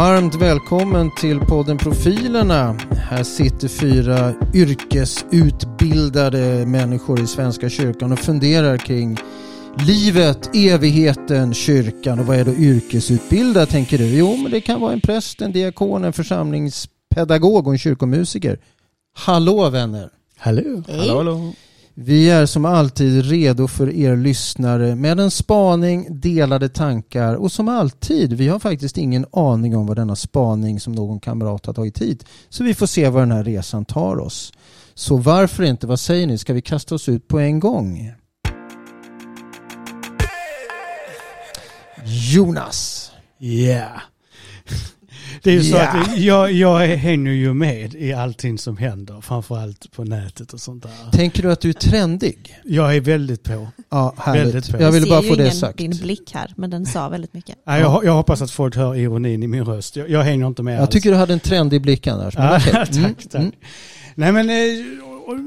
Varmt välkommen till podden Profilerna. Här sitter fyra yrkesutbildade människor i Svenska kyrkan och funderar kring livet, evigheten, kyrkan och vad är då yrkesutbildad tänker du? Jo, men det kan vara en präst, en diakon, en församlingspedagog och en kyrkomusiker. Hallå vänner! Hallå! Hallå, hallå. Vi är som alltid redo för er lyssnare med en spaning, delade tankar och som alltid, vi har faktiskt ingen aning om vad denna spaning som någon kamrat har tagit hit. Så vi får se var den här resan tar oss. Så varför inte, vad säger ni, ska vi kasta oss ut på en gång? Jonas. Yeah. Det är ju så att jag, jag hänger ju med i allting som händer, framförallt på nätet och sånt där. Tänker du att du är trendig? Jag är väldigt på. Ja, härligt. Väldigt bra. Jag ville bara få det ingen sagt. din blick här, men den sa väldigt mycket. Ja, jag, jag hoppas att folk hör ironin i min röst. Jag, jag hänger inte med Jag alls. tycker du hade en trendig blick annars. men Ja, okej. tack, Mm, tack. mm. Nej men eh,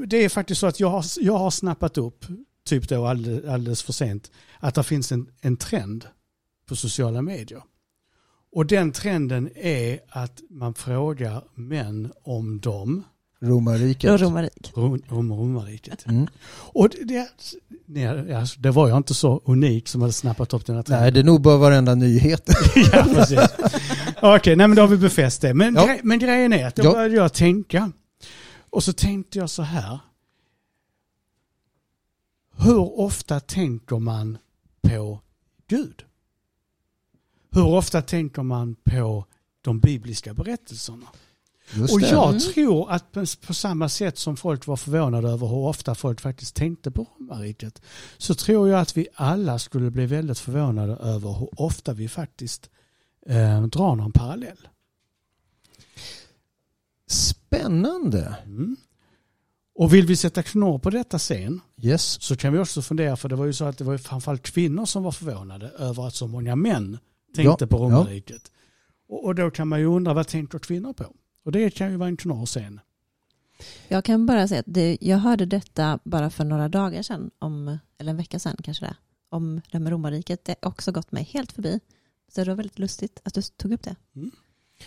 det är faktiskt så att jag har, jag har snappat upp, typ då alldeles, alldeles för sent, att det finns en, en trend på sociala medier. Och den trenden är att man frågar män om dem, Romarriket. Rom, om romarriket. Mm. Och det, nej, alltså, det var jag inte så unik som hade snappat upp den här trenden. Nej, det är nog bara varenda nyhet. ja, precis. Okej, nej men då har vi befäst det. Men, Ja. grej, men grejen är att då Ja. började jag tänka. Och så tänkte jag så här. Hur ofta tänker man på Gud? Hur ofta tänker man på de bibliska berättelserna? Just Och det. jag Mm. tror att på, samma sätt som folk var förvånade över hur ofta folk faktiskt tänkte på romarriket så tror jag att vi alla skulle bli väldigt förvånade över hur ofta vi faktiskt eh, drar någon parallell. Spännande. Mm. Och vill vi sätta knorr på detta sen Yes. så kan vi också fundera för det var ju så att det var framförallt kvinnor som var förvånade över att så många män tänkte Ja, på romarriket. Och, och då kan man ju undra vad tänker kvinnor på? Och det kan ju vara en knorr sen. Jag kan bara säga att det, jag hörde detta bara för några dagar sedan, om, eller en vecka sedan kanske det om det här med romarriket. Det har också gått mig helt förbi. Så det var väldigt lustigt att du tog upp det. Mm.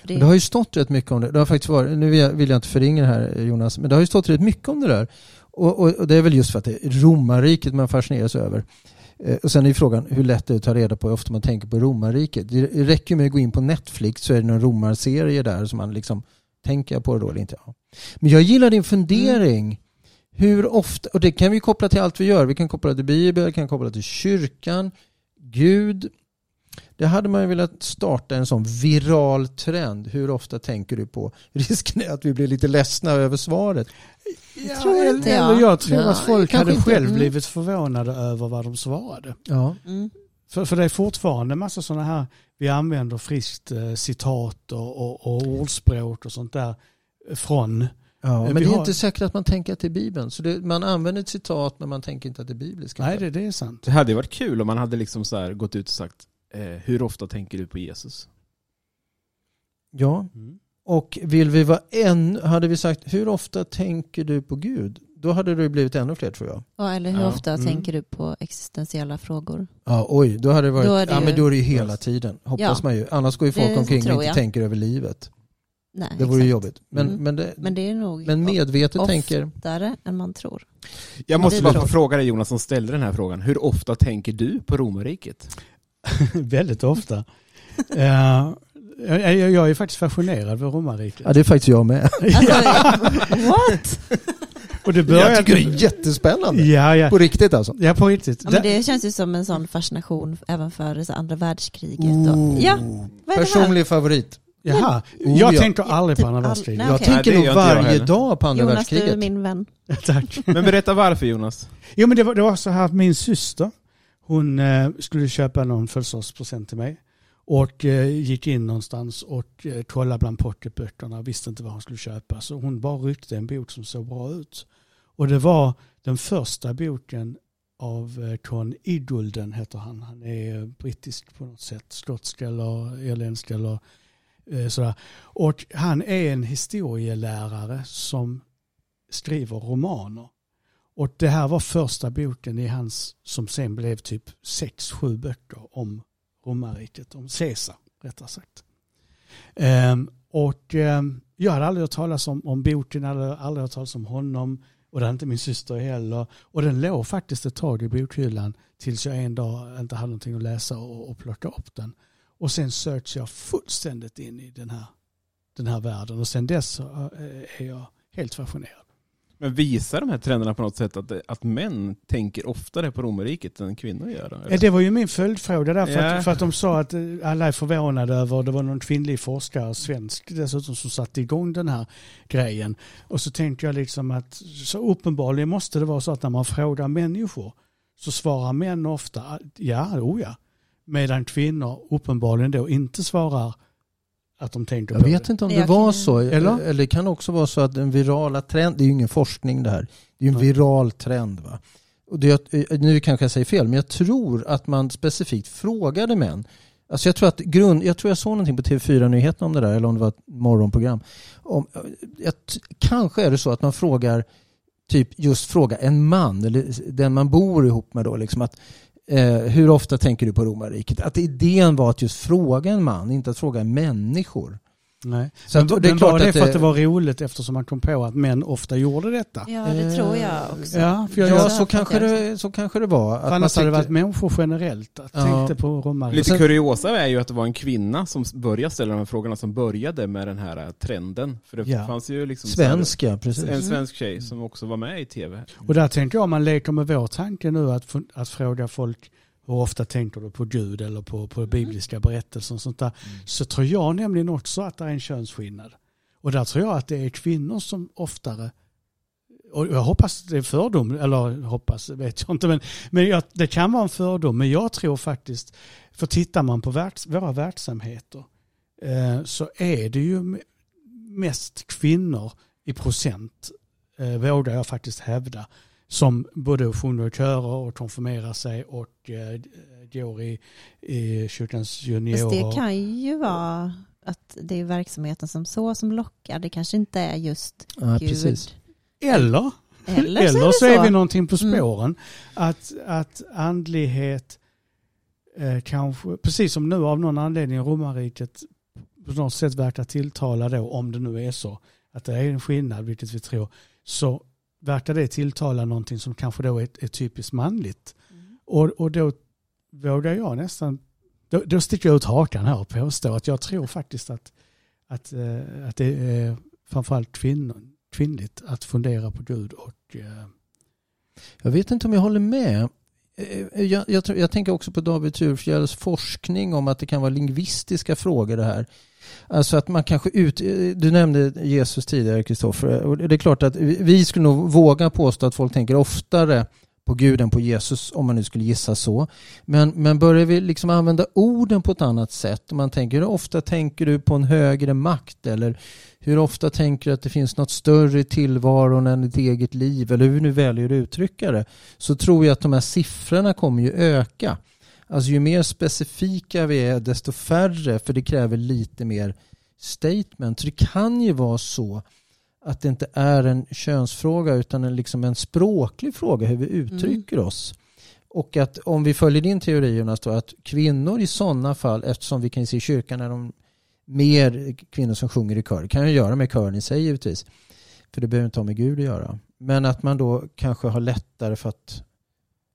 Det Det har ju stått rätt mycket om det. Det har faktiskt varit, nu vill jag, vill jag inte förringa det här Jonas, men det har ju stått rätt mycket om det där. Och, och, och det är väl just för att det är romarriket man fascineras över. Eh, och sen är frågan hur lätt det är att ta reda på hur ofta man tänker på romarriket. Det räcker med att gå in på Netflix så är det någon romarserie där som man liksom tänker på det då eller inte. Men jag gillar din fundering. Hur ofta, och det kan vi koppla till allt vi gör. Vi kan koppla till Bibeln, vi kan koppla till kyrkan, Gud. Det hade man ju velat starta en sån viral trend. Hur ofta tänker du på? Risken är att vi blir lite ledsna över svaret. Ja, tror inte jag. eller jag tror Nej, att folk kanske hade inte. själv Mm. blivit förvånade över vad de svarade. Ja. Mm. För, för det är fortfarande en massa sådana här, vi använder friskt eh, citat och, och, och ordspråk och sånt där från. Ja, Vi men det är har- inte säkert att man tänker att det är Bibeln. Så det, man använder ett citat men man tänker inte att det är bibliskt. Nej, det, det är sant. Det hade varit kul om man hade liksom så här gått ut och sagt eh, hur ofta tänker du på Jesus? Ja, Mm. och vill vi vara än, hade vi sagt hur ofta tänker du på Gud? Då hade det blivit ännu fler tror jag. Ja, eller hur Ja. ofta Mm. tänker du på existentiella frågor? Ja, oj, då hade det varit, Då det ja ju- men då är det ju hela tiden. Hoppas Ja. man ju. Annars går ju folk Det omkring och inte jag. tänker över livet. Nej, Det vore ju jobbigt. Men, Mm. men, det, Men det är nog men medvetet Ofta. tänker... oftare än man tror. Jag måste bara fråga dig Jonas som ställde den här frågan. Hur ofta tänker du på romarriket? Väldigt ofta. Eh, jag, jag, jag är faktiskt fascinerad över romarriket. Ja, det är faktiskt jag med. Alltså, what? Och det Jag började... tycker det är jättespännande. Ja, ja. På riktigt alltså. Ja, på riktigt. Ja, men det känns ju som en sån fascination även för så andra världskriget. Och, ja? Personlig favorit. Jaha, Oh, jag ja. tänker aldrig på Typ andra all- världskriget. Jag tänker nog jag varje dag på andra Jonas, du är världskriget. min vän. Tack. Men berätta varför Jonas. Jo men det var, det var så här att min syster, hon eh, skulle köpa någon födelsedagspresent till mig. Och eh, gick in någonstans och eh, kollade bland pocketböckerna och visste inte vad hon skulle köpa. Så hon bara ryckte en bok som såg bra ut. Och det var den första boken av Con Iddulden heter han. Han är brittisk på något sätt. Skotsk eller irländsk eller sådär. Och han är en historielärare som skriver romaner. Och det här var första boken i hans, som sen blev typ sex, sju böcker om romarriket, om Caesar rättare sagt. Um, och um, jag hade aldrig hört talas om, om boken, hade aldrig hört talas om honom och det hade inte min syster heller. Och den låg faktiskt ett tag i bokhyllan tills jag en dag inte hade någonting att läsa och, och plocka upp den. Och sen söks jag fullständigt in i den här, den här världen och sen dess eh, är jag helt fascinerad. Men visar de här trenderna på något sätt att, att män tänker oftare på romarriket än kvinnor gör? Eller? Det var ju min följdfråga där, för, Ja. att, för att de sa att eh, alla är förvånade över, det var någon kvinnlig forskare, svensk dessutom, som satte igång den här grejen. Och så tänkte jag liksom att, så uppenbarligen måste det vara så att när man frågar människor så svarar män ofta ja, oh ja. Medan kvinnor uppenbarligen då inte svarar att de tänker Jag vet det. inte om det var kan- så. Eller? Eller det kan också vara så att den virala trend, det är ju ingen forskning det här. Det är ju en viral trend. Va? Och det, nu kanske jag säger fel, men jag tror att man specifikt frågade män. Alltså jag, tror att grund, jag tror jag såg någonting på TV4-nyheterna om det där, eller om det var ett morgonprogram. Om, jag, kanske är det så att man frågar, typ just fråga en man, eller den man bor ihop med då, liksom att eh, hur ofta tänker du på romarriket? Att idén var att just fråga en man, inte att fråga människor. Nej. Så Men, att, men var det för att det var roligt eftersom man kom på att män ofta gjorde detta? Ja, det tror jag också. Ja, för jag, Ja, så kanske, det, så kanske det var. Att för annars hade det tyckte- varit människor generellt. Att Ja. tänkte på romarriket. Lite kuriosa är ju att det var en kvinna som började ställa de här frågorna som började med den här eh, trenden. För det Ja. fanns ju liksom så här- Svenska, precis. en svensk tjej som också var med i tv. Och där tänkte jag, om man leker med vår tanke nu att, att fråga folk hur ofta tänker du på Gud eller på, på bibliska berättelser och sånt där. Så tror jag nämligen också att det är en könsskillnad. Och där tror jag att det är kvinnor som oftare och jag hoppas det är fördom, eller hoppas vet jag inte, men, men jag, det kan vara en fördom. Men jag tror faktiskt, för tittar man på verks, våra verksamheter eh, så är det ju me- mest kvinnor i procent, eh, vågar jag faktiskt hävda, som både sjunger i körer och konfirmerar sig och eh, går i, i kyrkans Fast juniorer. det kan ju vara att det är verksamheten som så som lockar. Det kanske inte är just Ja, Gud. precis. Eller, Eller, eller så så är det är vi så. någonting på Mm. spåren. Att, att andlighet eh, kanske, precis som nu av någon anledning romarriket på något sätt verkar tilltala då, om det nu är så, att det är en skillnad, vilket vi tror, så verkar det tilltala någonting som kanske då är, är typiskt manligt. Mm. Och, och då vågar jag nästan, då, då sticker jag ut hakan här och påstår att jag tror faktiskt att, att, eh, att det är framförallt kvinnor, kvinnligt att fundera på Gud och eh, Jag vet inte om jag håller med. Eh, Jag, jag, tror- jag tänker också på David Thurfjells forskning om att det kan vara lingvistiska frågor det här. Alltså att man kanske ut... Du nämnde Jesus tidigare, Kristoffer. Och Det är klart att vi skulle nog våga påstå att folk tänker oftare på Gud än på Jesus, om man nu skulle gissa så. Men, men börjar vi liksom använda orden på ett annat sätt? Man tänker, hur ofta tänker du på en högre makt? Eller hur ofta tänker du att det finns något större i tillvaron än ditt eget liv? Eller hur vi nu väljer att uttrycka det. Så tror jag att de här siffrorna kommer ju öka. Alltså ju mer specifika vi är desto färre för det kräver lite mer statement. Så det kan ju vara så att det inte är en könsfråga utan en, liksom en språklig fråga hur vi uttrycker oss. Och att om vi följer din teori Jonas då, att kvinnor i sådana fall, eftersom vi kan se i kyrkan när de mer kvinnor som sjunger i kör, det kan ju göra med kören i sig givetvis, för det behöver inte ha med Gud att göra. Men att man då kanske har lättare för att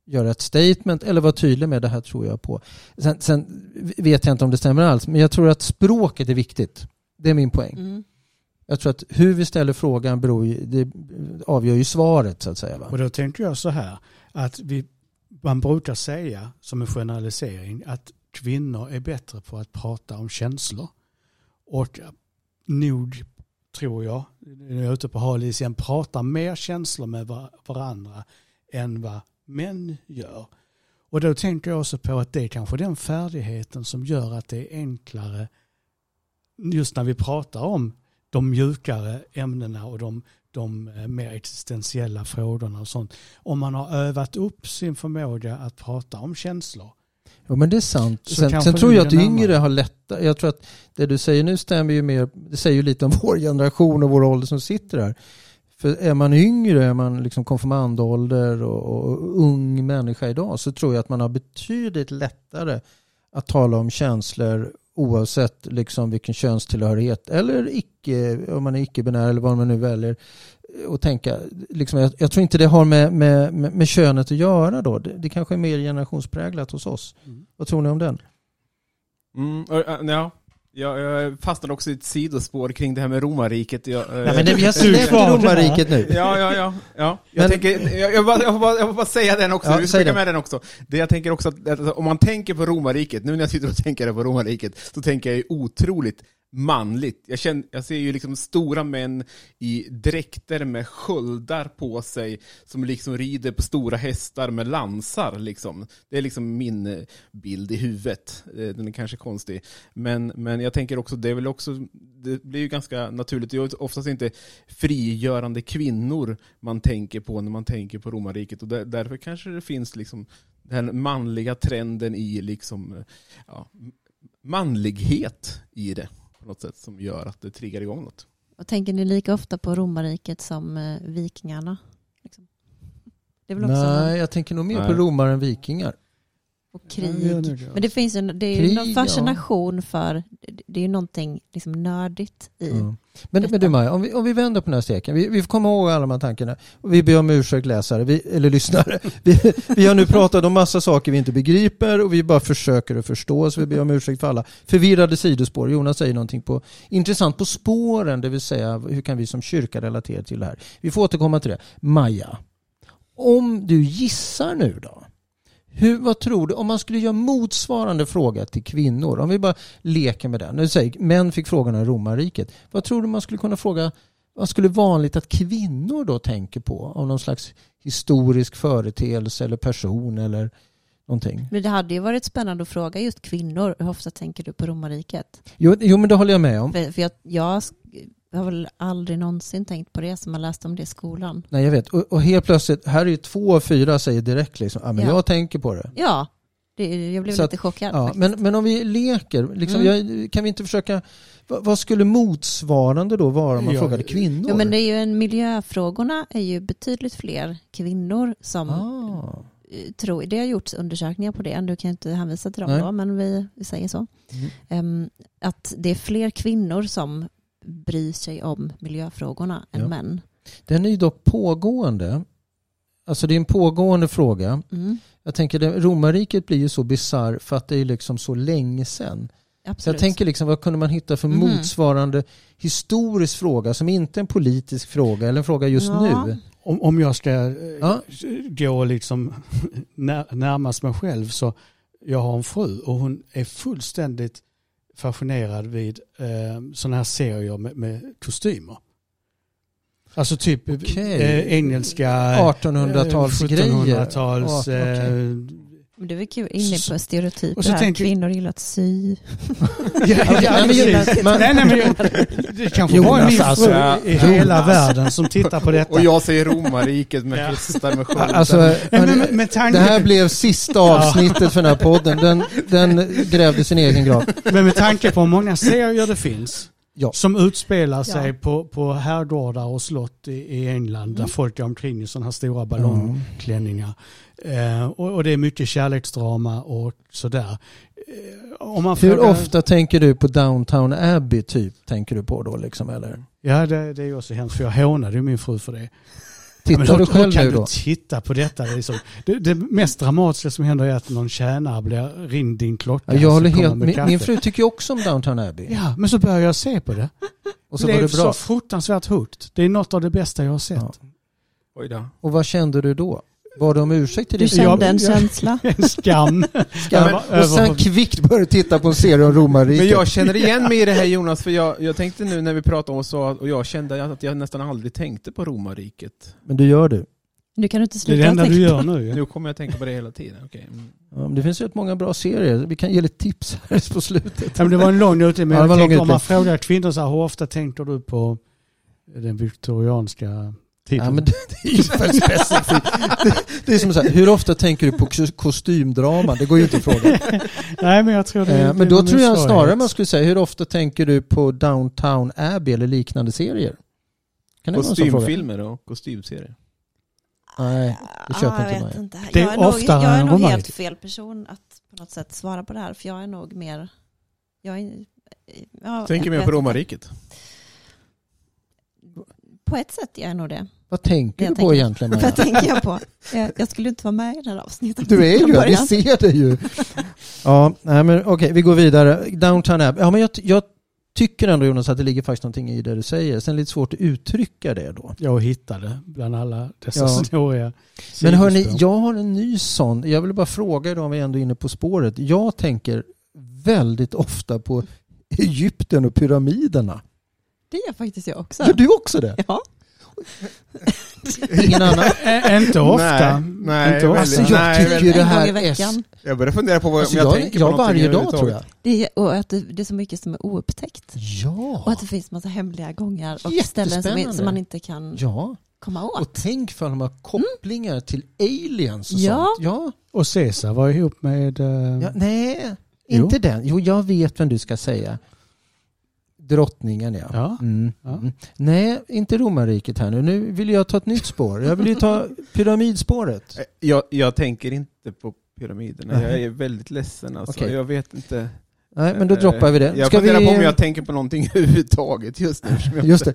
göra ett statement eller vara tydlig med det här tror jag på. Sen, sen vet jag inte om det stämmer alls, men jag tror att språket är viktigt. Det är min poäng. Mm. Jag tror att hur vi ställer frågan beror ju, det avgör ju svaret så att säga. Va? Och då tänker jag så här, att vi, man brukar säga som en generalisering att kvinnor är bättre på att prata om känslor. Och nog, tror jag, när jag är ute på hal pratar mer känslor med va- varandra än vad män gör. Och då tänker jag också på att det är kanske den färdigheten som gör att det är enklare just när vi pratar om de mjukare ämnena och de, de eh, mer existentiella frågorna och sånt. Om man har övat upp sin förmåga att prata om känslor. Jo men det är sant. Så Sen, sen tror jag att yngre har lättare. Jag tror att det du säger nu stämmer ju mer. Det säger ju lite om vår generation och vår ålder som sitter här. För är man yngre, är man liksom konfirmandålder och, och ung människa idag så tror jag att man har betydligt lättare att tala om känslor oavsett liksom vilken könstillhörighet eller icke, om man är icke-binär eller vad man nu väljer och tänka, liksom, jag, jag tror inte det har med, med, med, med könet att göra då. Det, det kanske är mer generationspräglat hos oss. Mm. Vad tror ni om den? Mm, ja. Jag, jag fastnade också i ett sidospår kring det här med romarriket. Jag, äh, Nej, men det, vi har släppt romarriket nu. Ja, ja, ja. ja. Jag, Men- tänker, jag, jag, bara, jag, får bara, jag får bara säga den också, Ja, vi ska med den också. Det jag tänker också att, att om man tänker på romarriket, nu när jag sitter och tänker på romarriket, så tänker jag ju otroligt manligt. Jag, känner, jag ser ju liksom stora män i dräkter med sköldar på sig, som liksom rider på stora hästar med lansar. Liksom. Det är liksom min eh, bild i huvudet. Eh, den är kanske konstig. Men, men jag tänker också, det är väl också, det blir ju ganska naturligt, det är oftast inte frigörande kvinnor man tänker på när man tänker på romarriket. Och där, därför kanske det finns liksom den manliga trenden i liksom, eh, ja, manlighet i det på något sätt som gör att det triggar igång något. Och tänker ni lika ofta på romarriket som eh, vikingarna? Liksom? Det är väl också Nej, jag tänker nog mer Nej. på romare än vikingar. och Ja, krig. Men det finns ju det är Krig, någon fascination för, det är ju någonting liksom nördigt i. Ja. Men, men du Maja, om vi, om vi vänder på den här steken. Vi, vi får komma ihåg alla de här tankarna. Vi ber om ursäkt läsare, vi, eller lyssnare. Vi, vi har nu pratat om massa saker vi inte begriper och vi bara försöker att förstå. Så vi ber om ursäkt för alla förvirrade sidospår. Jonas säger någonting på, intressant på spåren, det vill säga hur kan vi som kyrka relatera till det här. Vi får återkomma till det. Maja, om du gissar nu då. Hur, vad tror du, om man skulle göra motsvarande fråga till kvinnor, om vi bara leker med den. Nu säger, män fick frågan om romarriket. Vad tror du man skulle kunna fråga, vad skulle vanligt att kvinnor då tänker på? Om någon slags historisk företeelse eller person eller någonting. Men det hade ju varit spännande att fråga just kvinnor, hur ofta tänker du på romarriket? Jo, jo men det håller jag med om. För, för jag, jag sk- har väl aldrig någonsin tänkt på det som har läst om det i skolan. Nej jag vet. Och, och helt plötsligt, här är ju två av fyra säger direkt liksom, ah, men Ja. jag tänker på det. Ja, det, jag blev Så lite att- chockad Ja, faktiskt. men, men om vi leker, liksom, Mm. jag, kan vi inte försöka, vad, vad skulle motsvarande då vara om man Ja, frågade kvinnor? Jo, men det är ju en, miljöfrågorna är ju betydligt fler kvinnor som ah. eh, tror, det har gjorts undersökningar på det, du kan inte hänvisa till dem Nej. då, men vi, vi säger så. Mm. Em, att det är fler kvinnor som bryr sig om miljöfrågorna än Ja. män. Den är ju dock pågående. Alltså det är en pågående fråga. Mm, Jag tänker det, romarriket blir ju så bisarr för att det är liksom så länge sedan. Så jag tänker liksom vad kunde man hitta för Mhm. motsvarande historisk fråga som inte är en politisk fråga eller en fråga just Ja. nu. Om, om jag ska eh, Ja. gå liksom när, närmast mig själv så jag har en fru och hon är fullständigt fascinerad vid eh, sådana här serier med, med kostymer. Alltså typ Okej. eh, engelska 1800-talsgrejer. 1700-tals... Ja, okej. Men det är väl kul, inne på stereotyper och så här. tänker- Kvinnor gillar att sy. ja, nej, men precis. ju- man- nej, nej, men jag, det kanske Jonas, var min fru alltså, i hela världen som tittar på detta. Och jag säger romarriket med Ja. hästar med sköldar. Alltså, men, hörni, med, med tanke, det här blev sista avsnittet för den här podden. Den, den grävde sin egen grav. men med tanke på hur många serier det finns Ja. som utspelar sig Ja. på, på herrgårdar och slott i, i England där Mm. folk går omkring i sådana här stora ballongklänningar. Eh, och, och det är mycket kärleksdrama och sådär. Eh, om man Hur frågar- ofta tänker du på Downtown Abbey typ? Tänker du på då liksom eller? Ja, det, det är ju också hemskt för jag hånade ju min fru för det. Tittar Men du hur- själv kan nu då? du titta på detta? Det, är så, det, det mest dramatiska som händer är att någon tjänare blir ring din klocka. Ja, jag håller helt, med min, min fru tycker också om Downtown Abbey. Ja, men så börjar jag se på det. Och så det var är det bra. så fruktansvärt hot. Det är något av det bästa jag har sett. Ja. Oj då. Och vad kände du då? Var det om ursäkt till Du kände en Ja, ja. känsla. En skam. skam? Över- Och sen kvickt började titta på en serie om romarriket. Men jag känner igen mig i det här Jonas, för jag, jag tänkte nu när vi pratade om så, och jag kände att jag nästan aldrig tänkte på romarriket. Men du gör du. Nu kan du inte Det är sluta det enda du gör nu. Nu kommer jag tänka på det hela tiden. Okej. Mm. Ja, det finns ju rätt många bra serier. Vi kan ge lite tips här på slutet. Ja, men det var en lång utläggning, men Ja, jag tänkte lång om man frågar kvinnor så här, hur ofta tänker du på den viktorianska tiden? Ja, men det, det är ju för specifikt. Det, det är som så här, hur ofta tänker du på kos- kostymdrama? Det går ju inte att fråga. Nej, men jag tror det, det Men då tror jag snarare man skulle säga, hur ofta tänker du på Downtown Abbey eller liknande serier? Kan? Kostymfilmer och kostymserier. Nej, det köper Ah, jag inte vet mig. inte. Det är Jag är, nog, jag är nog helt fel person att på något sätt svara på det här. För jag är nog mer Jag är, ja, Tänker jag mer på inte. På ett sätt är jag nog det. Vad tänker Jag du på tänker- egentligen Maja? Vad tänker jag på? Jag, jag skulle inte vara med i det här avsnittet. Du är ju, vi ser det ju. Ja, nej men okej, vi går vidare. Downtown Abbey. Ja, men jag, jag tycker ändå Jonas att det ligger faktiskt någonting i det du säger. Sen är det lite svårt att uttrycka det då. Jag hittade bland alla dessa Ja. snåriga Men hörni, jag har en ny sån. Jag vill bara fråga idag om vi ändå är inne på spåret. Jag tänker väldigt ofta på Egypten och pyramiderna. Det gör faktiskt jag också. Gör du också det? Ja. Ingen annan? Ä- Inte ofta. Nej, nej, inte ofta. Alltså jag nej, tycker ju det här är... veckan. Jag börjar fundera på vad, Alltså jag, jag, tänker jag, på någonting varje dag tror jag. Det är, och att det, det är så mycket som är oupptäckt. Ja. Och att det finns massa hemliga gångar och ställen som, är, som man inte kan Ja. komma åt. Och tänk för de har kopplingar till aliens och Ja. sånt. Ja. Och Caesar var ihop med... eh, ja. Nej, Jo. inte den. Jo, jag vet vem du ska säga. Drottningen ja. Ja. Mm. Ja. Mm. Nej, inte romarriket här nu. Nu vill jag ta ett nytt spår. Jag vill ju ta pyramidspåret. Eh, Jag, jag tänker inte på pyramiderna. Jag är väldigt ledsen alltså. Okej. Jag vet inte. Nej, men då Eh, droppar vi det. Jag Ska funderar vi... på om jag tänker på någonting överhuvudtaget just nu. jag Just det.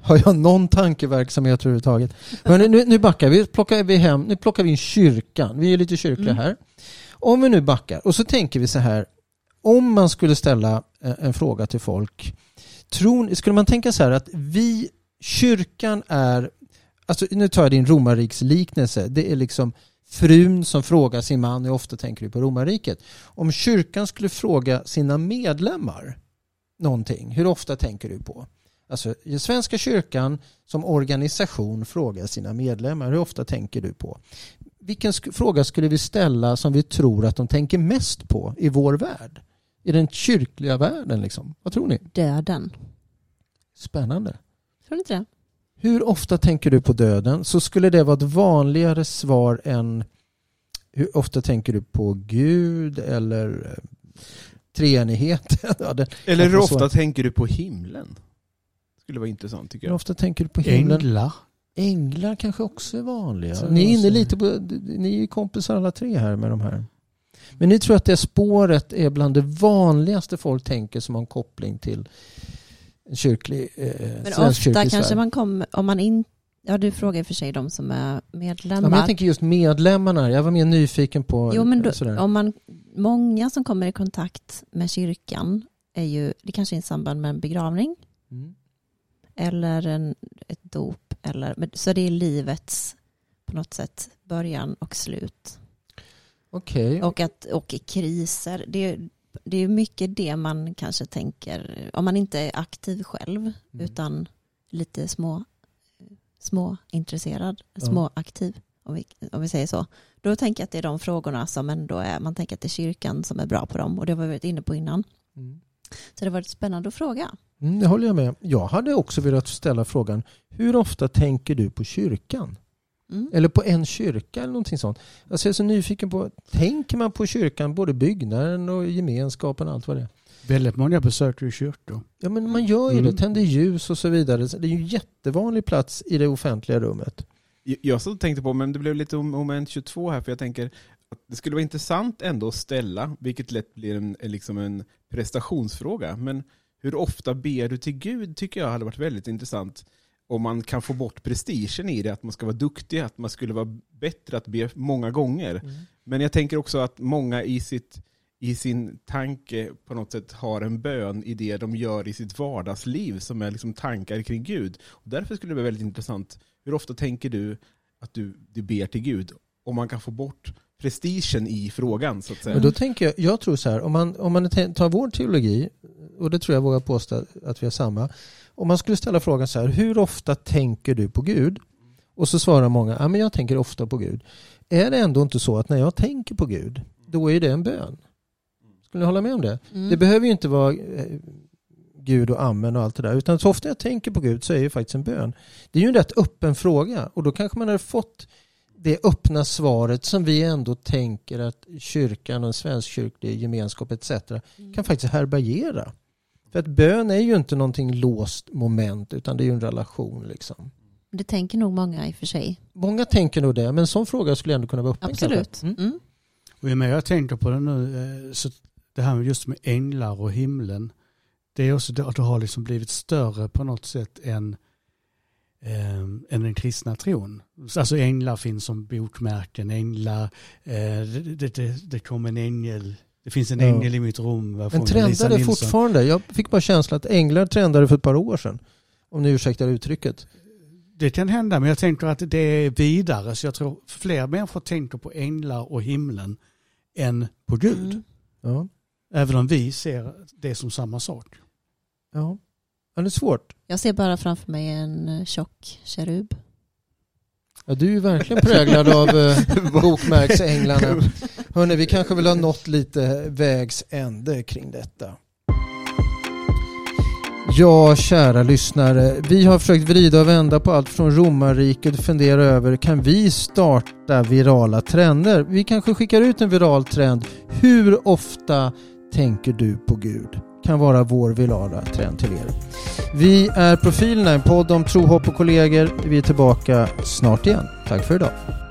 Har jag någon tankeverksamhet överhuvudtaget? Hörrni, nu, nu backar vi. Plockar vi hem. Nu plockar vi in kyrkan. Vi är lite kyrkliga Mm. här. Om vi nu backar och så tänker vi så här. Om man skulle ställa eh, en fråga till folk. Tror, skulle man tänka så här att vi, kyrkan är, alltså nu tar jag din romarriksliknelse. Det är liksom frun som frågar sin man, hur ofta tänker du på romarriket? Om kyrkan skulle fråga sina medlemmar någonting, hur ofta tänker du på? Alltså Svenska kyrkan som organisation frågar sina medlemmar, hur ofta tänker du på? Vilken sk- fråga skulle vi ställa som vi tror att de tänker mest på i vår värld? I den kyrkliga världen liksom. Vad tror ni? Döden. Spännande. Tror du inte det? Hur ofta tänker du på döden? Så skulle det vara ett vanligare svar än hur ofta tänker du på Gud eller eh, treenighet? Ja, det- Eller hur ofta tänker du på himlen? Skulle vara intressant tycker hur jag. ofta tänker du på himlen? Änglar. Änglar kanske också är vanliga. Så Ni är inne lite på, ni är ju kompisar alla tre här med de här. Men ni tror att det spåret är bland det vanligaste folk tänker som har en koppling till en kyrklig, eh, Men ofta kanske Sverige. man kommer, om man inte, ja du frågar för sig de som är Ja, medlemmar. men jag tänker just medlemmarna. Jag var mer nyfiken på jo men då, om man, många som kommer i kontakt med kyrkan är ju, det kanske är i samband med en begravning Mm. eller en, ett dop. Eller, men- så det är livets på något sätt början och slut. Okej. Och, att, och i kriser. Det, är- det är mycket det man kanske tänker, om man inte är aktiv själv Mm. utan lite små, små intresserad, Ja. små aktiv om vi, om vi säger så. Då tänker jag att det är de frågorna som ändå är, man tänker att det är kyrkan som är bra på dem och det har vi varit inne på innan. Mm. Så det har varit spännande att fråga. Mm, det håller jag med. Jag hade också velat ställa frågan, hur ofta tänker du på kyrkan? Mm. Eller på en kyrka eller någonting sånt. Alltså jag är så nyfiken på, tänker man på kyrkan, både byggnaden och gemenskapen och allt vad det är? Väldigt många besöker ju kyrkor. Ja men man gör ju Mm. det, tänder ljus och så vidare. Så Det är ju en jättevanlig plats i det offentliga rummet. Jag- Jag så tänkte på, men det blev lite om- moment 22 här, för jag tänker att det skulle vara intressant ändå att ställa, vilket lätt blir en, en, liksom en prestationsfråga, men hur ofta ber du till Gud tycker jag hade varit väldigt intressant. Om man kan få bort prestigen i det, att man ska vara duktig, att man skulle vara bättre att be många gånger. Men jag tänker också att många i, sitt, i sin tanke på något sätt har en bön i det de gör i sitt vardagsliv som är liksom tankar kring Gud. Och därför skulle det vara väldigt intressant, hur ofta tänker du att du, du ber till Gud? Om man kan få bort prestigen i frågan så att säga. Men då tänker jag, jag tror så här, om man, om man tar vår teologi, och det tror jag vågar påstå att vi har samma, om man skulle ställa frågan så här, hur ofta tänker du på Gud? Och så svarar många, ja men jag tänker ofta på Gud. Är det ändå inte så att när jag tänker på Gud, då är det en bön? Skulle ni hålla med om det? Mm. Det behöver ju inte vara eh, Gud och amen och allt det där. Utan så ofta jag tänker på Gud så är det faktiskt en bön. Det är ju en rätt öppen fråga och då kanske man har fått det öppna svaret som vi ändå tänker att kyrkan och en svenskkyrklig gemenskap etc. kan faktiskt härbärgera. För att bön är ju inte någonting låst moment utan det är ju en relation. Liksom. Det tänker nog många i och för sig. Många tänker nog det men en sån fråga skulle ändå kunna vara öppen. Absolut. Mm. Mm. Och ju mer jag tänker på det nu eh, så det här med just med änglar och himlen, det är också att det har liksom blivit större på något sätt än, eh, än den kristna tron. Alltså änglar finns som bokmärken, änglar, eh, det, det, det, kom en ängel, det finns en Ja. ängel i mitt rum. Men trendar det fortfarande? Jag fick bara känslan att änglar trendade för ett par år sedan. Om ni ursäktar uttrycket. Det kan hända, men jag tänker att det är vidare. Så jag tror fler människor tänker på änglar och himlen än på Gud. Mm. Ja. Även om vi ser det som samma sak. Ja. Ja, det är svårt. Jag ser bara framför mig en eh, tjock kerub. Ja, du är ju verkligen präglad av eh, bokmärksänglarna. Hörrni, vi kanske vill ha nått lite vägs ände kring detta. Ja, kära lyssnare. Vi har försökt vrida och vända på allt från romarriket och fundera över kan vi starta virala trender? Vi kanske skickar ut en viral trend. Hur ofta tänker du på Gud? Kan vara vår virala trend till er. Vi är Profilerna, en podd om tro, hopp och kollegor. Vi är tillbaka snart igen. Tack för idag.